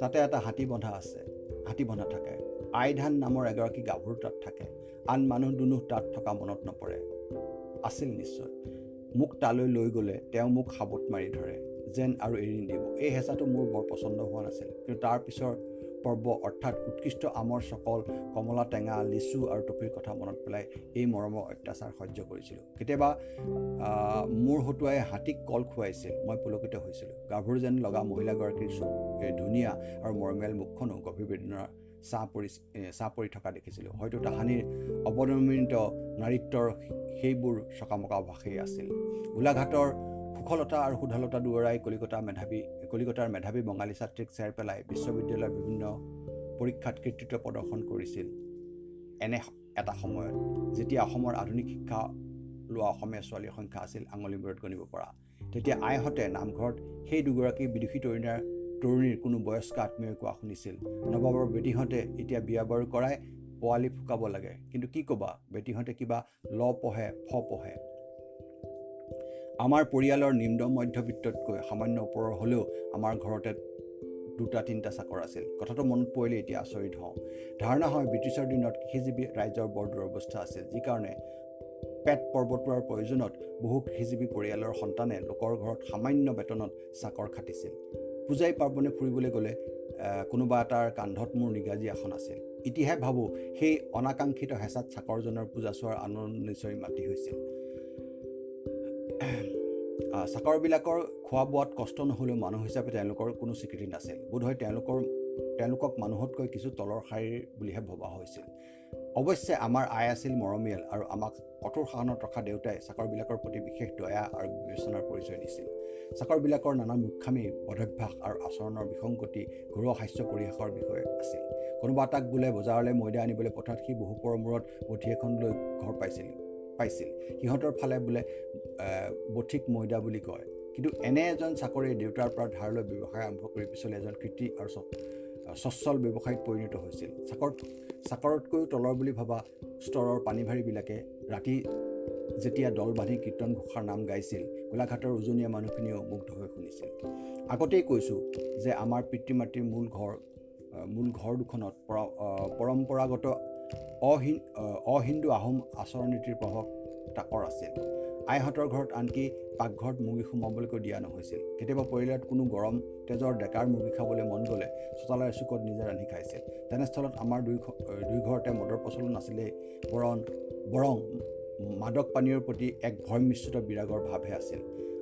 তাতে এটা হাতী বন্ধা আছে। হাতী বন্ধা থাকে। আই ধান নামৰ এগৰাকী গাভৰু তাত থাকে। আন মানুহ দুনুহ তাত থকা মনত নপৰে। আছিল নিশ্চয়। মোক তালৈ লৈ গ'লে তেওঁ মোক সাবত মাৰি ধৰে যেন আৰু এৰি নিদিব। এই হেঁচাটো মোৰ বৰ পচন্দ হোৱা নাছিল। কিন্তু তাৰ পিছৰ পৰ্ব অৰ্থাৎ উৎকৃষ্ট আমৰ চকল কমলা টেঙা লিচু আৰু টপিৰ কথা মনত পেলাই এই মৰমৰ অত্যাচাৰ সহ্য কৰিছিলোঁ। কেতিয়াবা মোৰ হতুৱাই হাতীক কল খুৱাইছিল। মই পুলকিত হৈছিলোঁ। গাভৰু যেন লগা মহিলাগৰাকীৰ ধুনীয়া আৰু মৰমীয়াল মুখখনো গভীৰ বেদনাৰ চাহ পৰি চাহ পৰি থকা দেখিছিলোঁ। হয়তো তাহানিৰ অৱনমিত নাৰীত্বৰ সেইবোৰ চকামকা ভাষেই আছিল। গোলাঘাটৰ সুখলতা আৰু সুধালতা দুৱৰাই কলিকতা মেধাৱী কলিকতাৰ মেধাৱী বঙালী ছাত্ৰীক চেৰ পেলাই বিশ্ববিদ্যালয়ৰ বিভিন্ন পৰীক্ষাত কৃতিত্ব প্ৰদৰ্শন কৰিছিল। এনে এটা সময়ত যেতিয়া অসমৰ আধুনিক শিক্ষা লোৱা অসমীয়া ছোৱালীৰ সংখ্যা আছিল আঙুলি মূৰত গণিব পৰা তেতিয়া আইহঁতে নামঘৰত সেই দুগৰাকী বিদুষী তৰুণীৰ তৰুণীৰ কোনো বয়স্ক আত্মীয়ই কোৱা শুনিছিল। নৱাবৰ বেটীহঁতে এতিয়া বিয়া বাৰু কৰাই পোৱালি ফুকাব লাগে। কিন্তু কি ক'বা বেটীহঁতে কিবা ল পঢ়ে ফ পঢ়ে। আমাৰ পৰিয়ালৰ নিম্ন মধ্যবিত্ততকৈ সামান্য ওপৰৰ হ'লেও আমাৰ ঘৰতে দুটা তিনিটা চাকৰ আছিল। কথাটো মনত পৰিলে এতিয়া আচৰিত হওঁ। ধাৰণা হয় ব্ৰিটিছৰ দিনত কৃষিজীৱী ৰাইজৰ বৰ দুৰৱস্থা আছিল। যি কাৰণে পেট পৰ্বতোৱাৰ প্ৰয়োজনত বহু কৃষিজীৱী পৰিয়ালৰ সন্তানে লোকৰ ঘৰত সামান্য বেতনত চাকৰ খাটিছিল। পূজাই পাৰ্বণে ফুৰিবলৈ গ'লে কোনোবা এটাৰ কান্ধত মোৰ নিগাজী আসন আছিল। ইতিহাস ভাবোঁ সেই অনাকাংক্ষিত হেঁচাত চাকৰজনৰ পূজা চোৱাৰ আনন্দ নিশ্চয় মাতি হৈছিল। চাকৰবিলাকৰ খোৱা বোৱাত কষ্ট নহ'লেও মানুহ হিচাপে তেওঁলোকৰ কোনো স্বীকৃতি নাছিল। বোধহয় তেওঁলোকৰ তেওঁলোকক মানুহতকৈ কিছু তলৰ শাৰীৰ বুলিহে ভবা হৈছিল। অৱশ্যে আমাৰ আই আছিল মৰমীয়াল আৰু আমাক কঠোৰ শাসনত ৰখা দেউতাই চাকৰবিলাকৰ প্ৰতি বিশেষ দয়া আৰু বিবেচনাৰ পৰিচয় দিছিল। চাকৰবিলাকৰ নানা মূৰ্খামী বধাভ্যাস আৰু আচৰণৰ বিসংগতি ঘৰুৱা স্বাস্থ্য পৰিৱেশৰ বিষয়ে আছিল। কোনোবা এটাক বোলে বজাৰলৈ ময়দা আনিবলৈ পথাৰত সি বহু পৰৰ মূৰত বঠি এখন লৈ ঘৰ পাইছিল পাইছিল। সিহঁতৰ ফালে বোলে বঠিক ময়দা বুলি কয়। কিন্তু এনে এজন চাকৰিয়ে দেউতাৰ পৰা ধাৰ লৈ ব্যৱসায় আৰম্ভ কৰি পিছলৈ এজন কৃতি আৰু স্বচ্ছল ব্যৱসায়ীত পৰিণত হৈছিল। চাকৰ চাকৰতকৈও তলৰ বুলি ভবা স্তৰৰ পানীভাৰীবিলাকে ৰাতি যেতিয়া দল বান্ধি কীৰ্তন ঘোষাৰ নাম গাইছিল গোলাঘাটৰ উজনীয়া মানুহখিনিয়েও মুগ্ধ হৈ শুনিছিল। আগতেই কৈছোঁ যে আমাৰ পিতৃ মাতৃৰ মূল ঘৰ মূল ঘৰ দুখনত পৰম্পৰাগত অহিন অহিন্দু আহোম আচৰণ নীতিৰ প্ৰভাৱ তাকৰ আছিল। আইহঁতৰ ঘৰত আনকি পাকঘৰত মুৰ্গী সোমাবলৈকো দিয়া নহৈছিল। কেতিয়াবা পৰিয়ালত কোনো গৰম তেজৰ ডেকাৰ মুৰ্গী খাবলৈ মন গ'লে চোতালৰ চুকত নিজে ৰান্ধি খাইছিল। তেনেস্থলত আমাৰ দুই দুই ঘৰতে মদৰ প্ৰচলন নাছিলেই বৰণ বৰং মাদক পানীয়ৰ প্ৰতি এক ভয় মিশ্ৰিত বিৰাগৰ ভাৱহে আছিল।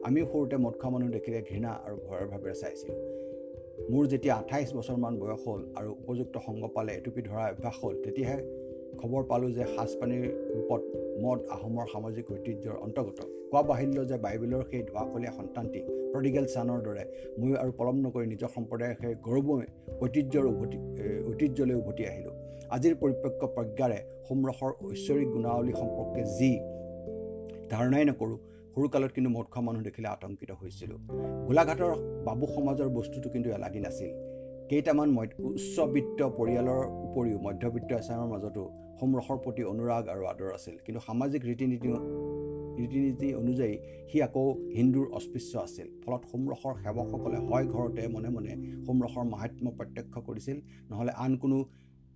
আমিও সৰুতে মদ খোৱা মানুহ দেখিলে ঘৃণা আৰু ভয়ৰ ভাৱেৰে চাইছিলোঁ। মোৰ যেতিয়া আঠাইছ বছৰমান বয়স হ'ল আৰু উপযুক্ত সংগ পালে এটুপি ধৰা অভ্যাস হ'ল তেতিয়াহে খবৰ পালোঁ যে সাজপানীৰ ৰূপত মদ আহোমৰ সামাজিক ঐতিহ্যৰ অন্তৰ্গত। কোৱা বাহিল্য যে বাইবেলৰ সেই ধোঁৱাকলীয়া সন্তানটি প্ৰডিগেল চানৰ দৰে ময়ো আৰু পলম নকৰি নিজৰ সম্প্ৰদায়ৰ সেই গৌৰৱময় ঐতিহ্যৰ উভতি ঐতিহ্যলৈ উভতি আহিলোঁ। আজিৰ পৰিপক্ক প্ৰজ্ঞাৰে সোমৰসৰ ঐশ্বৰিক গুণাৱলী সম্পৰ্কে যি ধাৰণাই নকৰোঁ সৰুকালত কিন্তু মদ খোৱা মানুহ দেখিলে আতংকিত হৈছিলোঁ। গোলাঘাটৰ বাবু সমাজৰ বস্তুটো কিন্তু এলাগি নাছিল। কেইটামান উচ্চবিত্ত পৰিয়ালৰ উপৰিও মধ্যবিত্ত এচামৰ মাজতো সোমৰসৰ প্ৰতি অনুৰাগ আৰু আদৰ আছিল। কিন্তু সামাজিক ৰীতি নীতি ৰীতি নীতি অনুযায়ী সি আকৌ হিন্দুৰ অস্পৃশ্য আছিল। ফলত সোমৰসৰ সেৱকসকলে হয় ঘৰতে মনে মনে সোমৰসৰ মাহাত্ম্য প্ৰত্যক্ষ কৰিছিল। নহ'লে আন কোনো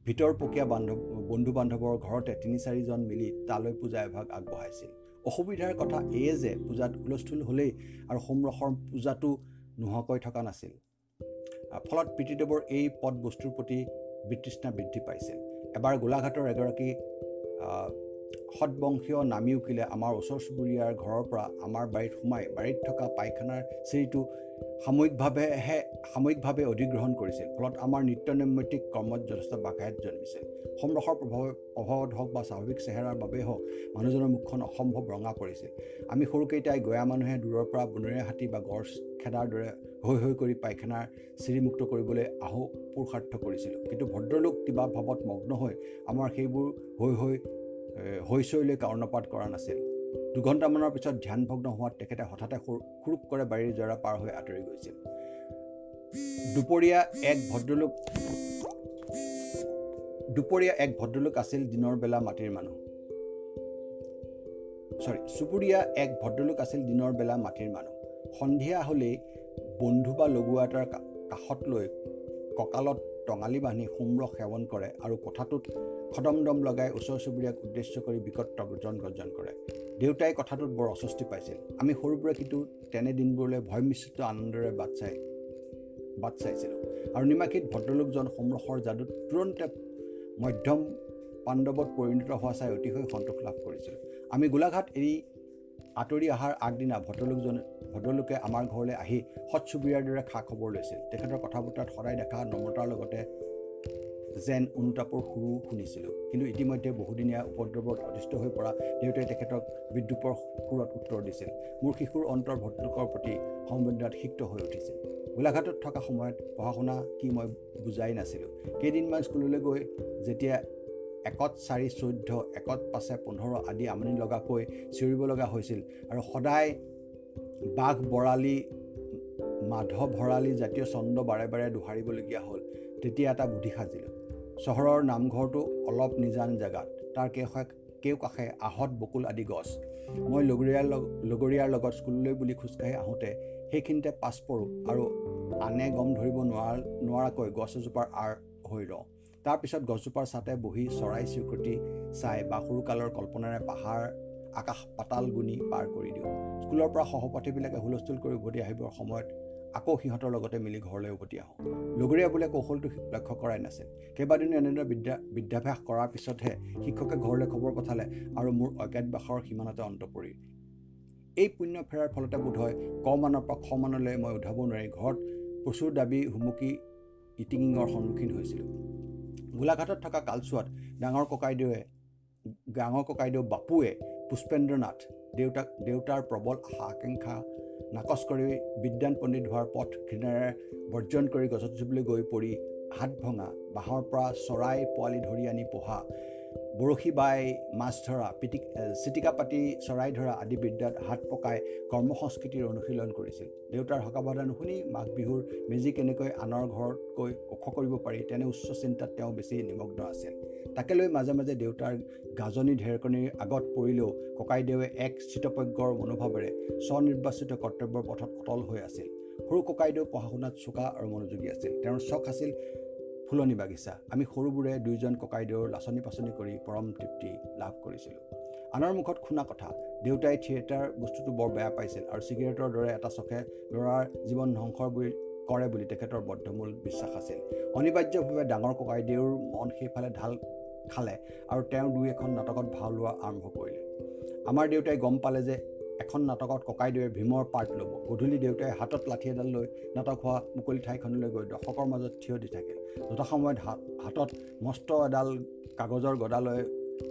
ভিতৰপকীয়া বান্ধৱ বন্ধু বান্ধৱৰ ঘৰতে তিনি চাৰিজন মিলি তালৈ পূজা এভাগ আগবঢ়াইছিল। অসুবিধাৰ কথা এয়ে যে পূজাত হুলস্থুল হ'লেই আৰু সোমৰসৰ পূজাটো নোহোৱাকৈ থকা নাছিল। ফলত পিতৃদেৱৰ এই পদ বস্তুৰ প্ৰতি বিতৃষ্ণা বৃদ্ধি পাইছিল এবাৰ গোলাঘাটৰ এগৰাকী সৎবংশীয় নামী উকিলে আমাৰ ওচৰ চুবুৰীয়াৰ ঘৰৰ পৰা আমাৰ বাৰীত সোমাই বাৰীত থকা পায়খানাৰ চিৰিটো সাময়িকভাৱেহে সাময়িকভাৱে অধিগ্ৰহণ কৰিছিল ফলত আমাৰ নিত্য নৈমিত্তিক কৰ্মত যথেষ্ট বাঘায়ত জন্মিছিল। সমৰসৰ প্ৰভাৱ প্ৰভাৱত হওক বা স্বাভাৱিক চেহেৰাৰ বাবেই হওক মানুহজনৰ মুখখন অসম্ভৱ ৰঙা পৰিছিল। আমি সৰুকেইটাই গঞা মানুহে দূৰৰ পৰা বনৰীয়া হাতী বা গড় খেদাৰ দৰে হৈ হৈ কৰি পায়খানাৰ চিৰিমুক্ত কৰিবলৈ আহো পুৰুষাৰ্থ কৰিছিলোঁ। কিন্তু ভদ্ৰলোক কিবা ভাৱত মগ্ন হৈ আমাৰ সেইবোৰ হৈ হৈ হৈচৈলৈ কৰ্ণপাত কৰা নাছিল। দুঘণ্টামানৰ পিছত ধ্যানভগ্ন হোৱাত তেখেতে হঠাতে সুৰূপ কৰে বাৰীৰ জৰা পাৰ হৈ আঁতৰি গৈছিল। দুপৰীয়া এক ভদ্ৰলোক দুপৰীয়া এক ভদ্ৰলোক আছিল দিনৰ বেলা মাটিৰ মানুহ। চৰি চুবুৰীয়া এক ভদ্ৰলোক আছিল দিনৰ বেলা মাটিৰ মানুহ। সন্ধিয়া হ'লেই বন্ধু বা লগোৱা এটাৰ কাষত লৈ কঁকালত টঙালি বান্ধি সোমৰস সেৱন কৰে আৰু কথাটোত খদমদম লগাই ওচৰ চুবুৰীয়াক উদ্দেশ্য কৰি বিকট গৰ্জন গৰ্জন কৰে। দেউতাই কথাটোত বৰ অস্বস্তি পাইছিল। আমি সৰুবোৰে কিন্তু তেনে দিনবোৰলৈ ভয় মিশ্ৰিত আনন্দৰে বাট চাই বাট চাইছিলোঁ। আৰু নিমাখিত ভদ্ৰলোকজন সোমৰসৰ যাদুত তুৰন্তে মধ্যম পাণ্ডৱত পৰিণত হোৱা চাই অতিশয় সন্তোষ লাভ কৰিছিলোঁ। আমি গোলাঘাট এৰি আঁতৰি অহাৰ আগদিনা ভদ্ৰলোকজনে ভদ্ৰলোকে আমাৰ ঘৰলৈ আহি সৎ চুবুৰীয়াৰ দৰে খা খবৰ লৈছিল। তেখেতৰ কথা বতৰাত সদায় দেখা নম্ৰতাৰ লগতে যেন অনুতাপৰ সুৰো শুনিছিলোঁ। কিন্তু ইতিমধ্যে বহুদিনীয়া উপদ্ৰৱত অতিষ্ঠ হৈ পৰা দেউতাই তেখেতক বিদ্ৰূপৰ সুৰত উত্তৰ দিছিল। মোৰ শিশুৰ অন্তৰ ভদ্ৰলোকৰ প্ৰতি সংবেদনাত সিক্ত হৈ উঠিছিল। গোলাঘাটত থকা সময়ত পঢ়া শুনা কি মই বুজাই নাছিলোঁ। কেইদিনমান স্কুললৈ গৈ যেতিয়া একত চাৰি চৈধ্য একত পাছে পোন্ধৰ আদি আমনি লগাকৈ চিঞৰিব লগা হৈছিল আৰু সদায় বাঘ বৰালি মাধৱ ভৰালি জাতীয় ছন্দ বাৰে বাৰে দোহাৰিবলগীয়া হ'ল তেতিয়া এটা বুদ্ধি সাজিলোঁ। চহৰৰ নামঘৰটো অলপ নিজান জেগাত। তাৰ কেওকাষে কেওকাষে আহঁত বকুল আদি গছ। মই লগৰীয়াৰ লগ লগৰীয়াৰ লগত স্কুললৈ বুলি খোজকাঢ়ি আহোঁতে সেইখিনিতে পাছ পৰোঁ আৰু আনে গম ধৰিব নোৱাৰ নোৱাৰাকৈ গছ এজোপাৰ আঁৰ হৈ ৰওঁ। তাৰপিছত গছজোপাৰ ছাতে বহি চৰাই চিৰিকটি চাই বা সৰুকালৰ কল্পনাৰে পাহাৰ আকাশ পাতাল গুণি পাৰ কৰি দিওঁ। স্কুলৰ পৰা সহপাঠীবিলাকে হুলস্থুল কৰি উভতি আহিবৰ সময়ত আকৌ সিহঁতৰ লগতে মিলি ঘৰলৈ উভতি আহোঁ। লগৰীয়া বোলে কৌশলটো লক্ষ্য কৰাই নাছিল। কেইবাদিনো এনেদৰে বিদ্যা বিদ্যাভ্যাস কৰাৰ পিছতহে শিক্ষকে ঘৰলৈ খবৰ পঠালে আৰু মোৰ অজ্ঞাতবাসৰ সীমানাতে অন্ত পৰিল এই পুণ্য ফেৰাৰ ফলতে বোধ হয় ক মানৰ পৰা খ মানলৈ মই উঠাব নোৱাৰি। ঘৰত প্ৰচুৰ দাবী হুমুকি ইটিঙিঙৰ সন্মুখীন হৈছিলোঁ। গোলাঘাটত থকা কালচোৱাত ডাঙৰ ককাইদেৱে ডাঙৰ ককাইদেউ বাপুৱে পুষ্পেন্দ্ৰ নাথ দেউতাক দেউতাৰ প্ৰবল আশা আকাংক্ষা নাকচ কৰি বিদ্যান পণ্ডিত হোৱাৰ পথ ঘৃণাৰে বৰ্জন কৰি গছত উঠিবলৈ গৈ পৰি হাত ভঙা বাঁহৰ পৰা চৰাই পোৱালি ধৰি আনি পোহা বৰশী বাই মাছ ধৰা পিটিক চিটিকা পাতি চৰাই ধৰা আদি বিদ্যাত হাত পকাই কৰ্ম সংস্কৃতিৰ অনুশীলন কৰিছিল। দেউতাৰ হকাবাদা নুশুনি মাঘ বিহুৰ মেজি কেনেকৈ আনৰ ঘৰতকৈ ওখ কৰিব পাৰি তেনে উচ্চ চিন্তাত তেওঁ বেছি নিমগ্ন আছিল। তাকে লৈ মাজে মাজে দেউতাৰ গাজনি ঢেৰেকনিৰ আগত পৰিলেও ককাইদেৱে এক স্থিতপজ্ঞৰ মনোভাৱেৰে স্বনিৰ্বাচিত কৰ্তব্যৰ পথত অটল হৈ আছিল। সৰু ককাইদেউ পঢ়া শুনাত চোকা আৰু মনোযোগী আছিল। তেওঁৰ চখ আছিল ফুলনি বাগিচা। আমি সৰুবোৰে দুয়োজন ককাইদেউৰ লাচনি পাচনি কৰি পৰম তৃপ্তি লাভ কৰিছিলোঁ। আনৰ মুখত শুনা কথা দেউতাই থিয়েটাৰ বস্তুটো বৰ বেয়া পাইছিল আৰু চিগাৰেটৰ দৰে এটা চখে ল'ৰাৰ জীৱন ধ্বংসৰ বুলি কৰে বুলি তেখেতৰ বদ্ধমূল বিশ্বাস আছিল। অনিবাৰ্যভাৱে ডাঙৰ ককাইদেউৰ মন সেইফালে ঢাল খালে আৰু তেওঁ দুই এখন নাটকত ভাও লোৱা আৰম্ভ কৰিলে। আমাৰ দেউতাই গম পালে যে এখন নাটকত ককাইদেৱে ভীমৰ পাৰ্ট ল'ব। গধূলি দেউতাই হাতত লাঠি এডাল লৈ নাটক হোৱা মুকলি ঠাইখনলৈ গৈ দৰ্শকৰ মাজত থিয় দি থাকিল যথাসময়ত হাতত মস্ত এডাল কাগজৰ গদালৈ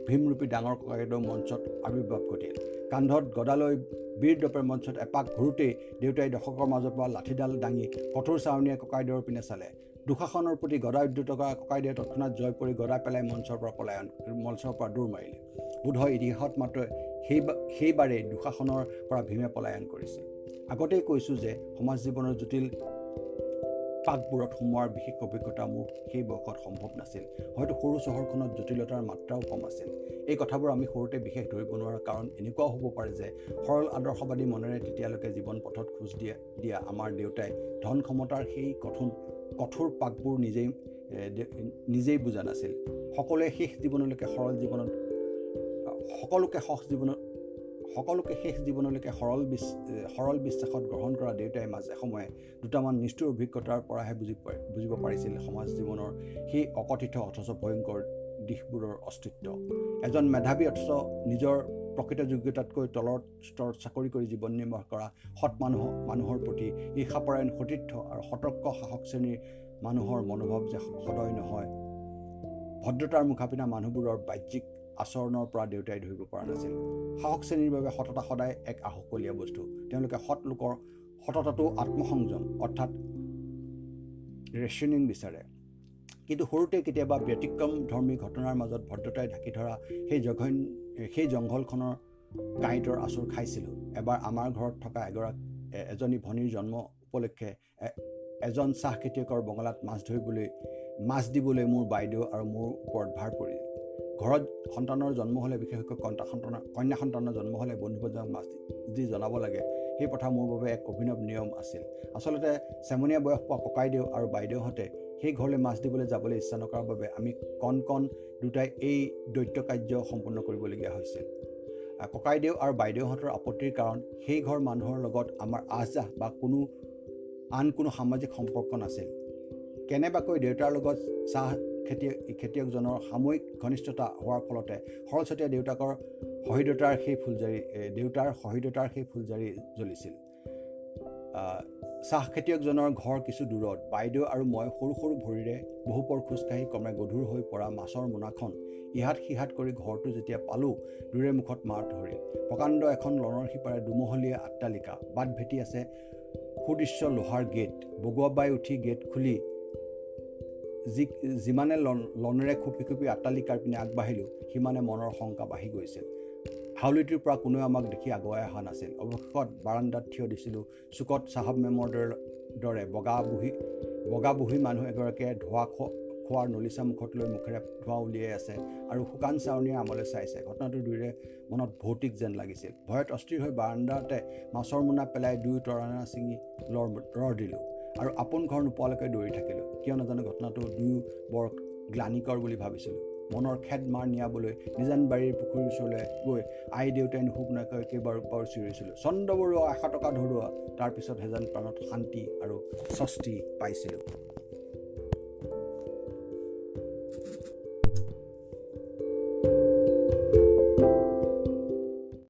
ভীমৰূপী ডাঙৰ ককাইদেউ মঞ্চত আৱিৰ্ভাৱ ঘটিল। কান্ধত গদালৈ বীৰ দপে মঞ্চত এপাক ঘূৰোতেই দেউতাই দৰ্শকৰ মাজৰ পৰা লাঠিডাল দাঙি কঠোৰ চাৱনীয়ে ককাইদেউৰ পিনে চালে। দুশাসনৰ প্ৰতি গদা উদ্যত কৰা ককাইদেৱে তৎক্ষণাত জয় পৰি গদা পেলাই মঞ্চৰ পৰা পলায়ন মঞ্চৰ পৰা দৌৰ মাৰিলে। বোধহয় ইতিহাসত মাত্ৰ সেই সেইবাৰেই দুশাসনৰ পৰা ভীমে পলায়ন কৰিছে। আগতেই কৈছোঁ যে সমাজ জীৱনৰ জটিল পাকবোৰত সোমোৱাৰ বিশেষ অভিজ্ঞতা মোৰ সেই বয়সত সম্ভৱ নাছিল। হয়তো সৰু চহৰখনত জটিলতাৰ মাত্ৰাও কম আছিল। এই কথাবোৰ আমি সৰুতে বিশেষ ধৰিব নোৱাৰাৰ কাৰণ এনেকুৱাও হ'ব পাৰে যে সৰল আদৰ্শবাদী মনেৰে তেতিয়ালৈকে জীৱন পথত খোজ দিয়া দিয়া আমাৰ দেউতাই ধন ক্ষমতাৰ সেই কঠোৰ কঠোৰ পাকবোৰ নিজেই নিজেই বুজা নাছিল। সকলোৱে শেষ জীৱনলৈকে সৰল জীৱনত সকলোকে সহ জীৱনত সকলোকে শেষ জীৱনলৈকে সৰল বিচ সৰল বিশ্বাসত গ্ৰহণ কৰা দেউতাই মাজে সময়ে দুটামান নিষ্ঠুৰ অভিজ্ঞতাৰ পৰাহে বুজি বুজিব পাৰিছিল সমাজ জীৱনৰ সেই অকথিত অথচ ভয়ংকৰ দিশবোৰৰ অস্তিত্ব। এজন মেধাৱী অথচ নিজৰ প্ৰকৃত যোগ্যতাতকৈ তলৰ স্তৰত চাকৰি কৰি জীৱন নিৰ্বাহ কৰা সৎ মানুহ মানুহৰ প্ৰতি ঈৰ্ষাপৰায়ণ সতীৰ্থ আৰু সতৰ্ক শাসক শ্ৰেণীৰ মানুহৰ মনোভাৱ যে সদয় নহয়। ভদ্ৰতাৰ মুখা পিন্ধা মানুহবোৰৰ বাহ্যিক আচৰণৰ পৰা দেউতাই ধৰিব পৰা নাছিল। সাহস শ্ৰেণীৰ বাবে সততা সদায় এক আহুকলীয়া বস্তু। তেওঁলোকে সৎ লোকৰ সততাটো আত্মসংযম অৰ্থাৎ ৰেচনিং বিচাৰে। কিন্তু সৰুতে কেতিয়াবা ব্যতিক্ৰম ধৰ্মী ঘটনাৰ মাজত ভদ্ৰতাই ঢাকি ধৰা সেই জঘন্য সেই জংঘলখনৰ কাঁইটৰ আচুৰ খাইছিলোঁ। এবাৰ আমাৰ ঘৰত থকা এগৰাকী এজনী ভনীৰ জন্ম উপলক্ষে এজন চাহ খেতিয়কৰ বঙলাত মাছ ধৰিবলৈ মাছ দিবলৈ মোৰ বাইদেউ আৰু মোৰ ওপৰত ভাৰ পৰিল। ঘৰত সন্তানৰ জন্ম হ'লে বিশেষকৈ কন্যা সন্তানৰ কন্যা সন্তানৰ জন্ম হ'লে বন্ধু বান্ধৱক মাছ দি জনাব লাগে। সেই কথা মোৰ বাবে এক অভিনৱ নিয়ম আছিল। আচলতে চেমনীয়া বয়স পোৱা ককাইদেউ আৰু বাইদেউহঁতে সেই ঘৰলৈ মাছ দিবলৈ যাবলৈ ইচ্ছা নকৰাৰ বাবে আমি কণ কণ দুটাই এই দৈত্য কাৰ্য সম্পূৰ্ণ কৰিবলগীয়া হৈছিল ককাইদেউ আৰু বাইদেউহঁতৰ আপত্তিৰ কাৰণ সেই ঘৰ মানুহৰ লগত আমাৰ আহ যাহ বা কোনো আন কোনো সামাজিক সম্পৰ্ক নাছিল। কেনেবাকৈ দেউতাৰ লগত চাহ খেতিয়ক খেতিয়কজনৰ সাময়িক ঘনিষ্ঠতা হোৱাৰ ফলতে সৰস্বতীয়ে দেউতাকৰ সহৃদতাৰ সেই ফুলজাৰি দেউতাৰ সহৃদতাৰ সেই ফুলজাৰি জ্বলিছিল। চাহ খেতিয়কজনৰ ঘৰ কিছু দূৰত। বাইদেউ আৰু মই সৰু সৰু ভৰিৰে বহুপৰ খোজকাঢ়ি ক্ৰমে গধুৰ হৈ পৰা মাছৰ মোনাখন ইহাত সিহাত কৰি ঘৰটো যেতিয়া পালোঁ দূৰে মুখত মাৰ ধৰিল। প্ৰকাণ্ড এখন লনৰ সিপাৰে দুমহলীয়া আট্টালিকা বাট ভেটি আছে সুদৃশ্য লোহাৰ গেট। বগোৱাবাই উঠি গেট খুলি যি যিমানে লন লনেৰে খুপি খুপি আট্টালিকাৰ পিনে আগবাঢ়িলোঁ সিমানে মনৰ শংকা বাঢ়ি গৈছিল হাউলিটিৰ পৰা কোনেও আমাক দেখি আগুৱাই অহা নাছিল। অৱশেষত বাৰাণ্ডাত থিয় দিছিলোঁ। চুকত চাহাব মেমৰ দৰে দৰে বগা বুঢ়ী বগা বুঢ়ী মানুহ এগৰাকীয়ে ধোঁৱা খোৱা খোৱাৰ নলিচা মুখত লৈ মুখেৰে ধোঁৱা উলিয়াই আছে আৰু শুকান চাৱনীয়ে আমলৈ চাইছে। ঘটনাটো দুয়োৰে মনত ভৌতিক যেন লাগিছিল। ভয়ত অস্থিৰ হৈ বাৰাণ্ডাতে মাছৰ মোনা পেলাই দুয়ো তৰানা ছিঙি লৰ ৰৰ দিলোঁ আৰু আপোন ঘৰ নোপোৱালৈকে দৌৰি থাকিলোঁ। কিয় নাজানো ঘটনাটো দুয়ো বৰ গ্লানিকৰ বুলি ভাবিছিলোঁ। মনৰ খেদ মাৰ নিয়াবলৈ নিজান বাৰীৰ পুখুৰীৰ ওচৰলৈ গৈ আই দেউতাই নুশুনাকৈ কেইবাৰো পাৰো চিঞৰিছিলোঁ চন্দ্ৰ বৰুৱা এশ টকা ধৰুৱা তাৰপিছতহে যেন প্ৰাণত শান্তি আৰু স্বস্তি পাইছিলোঁ।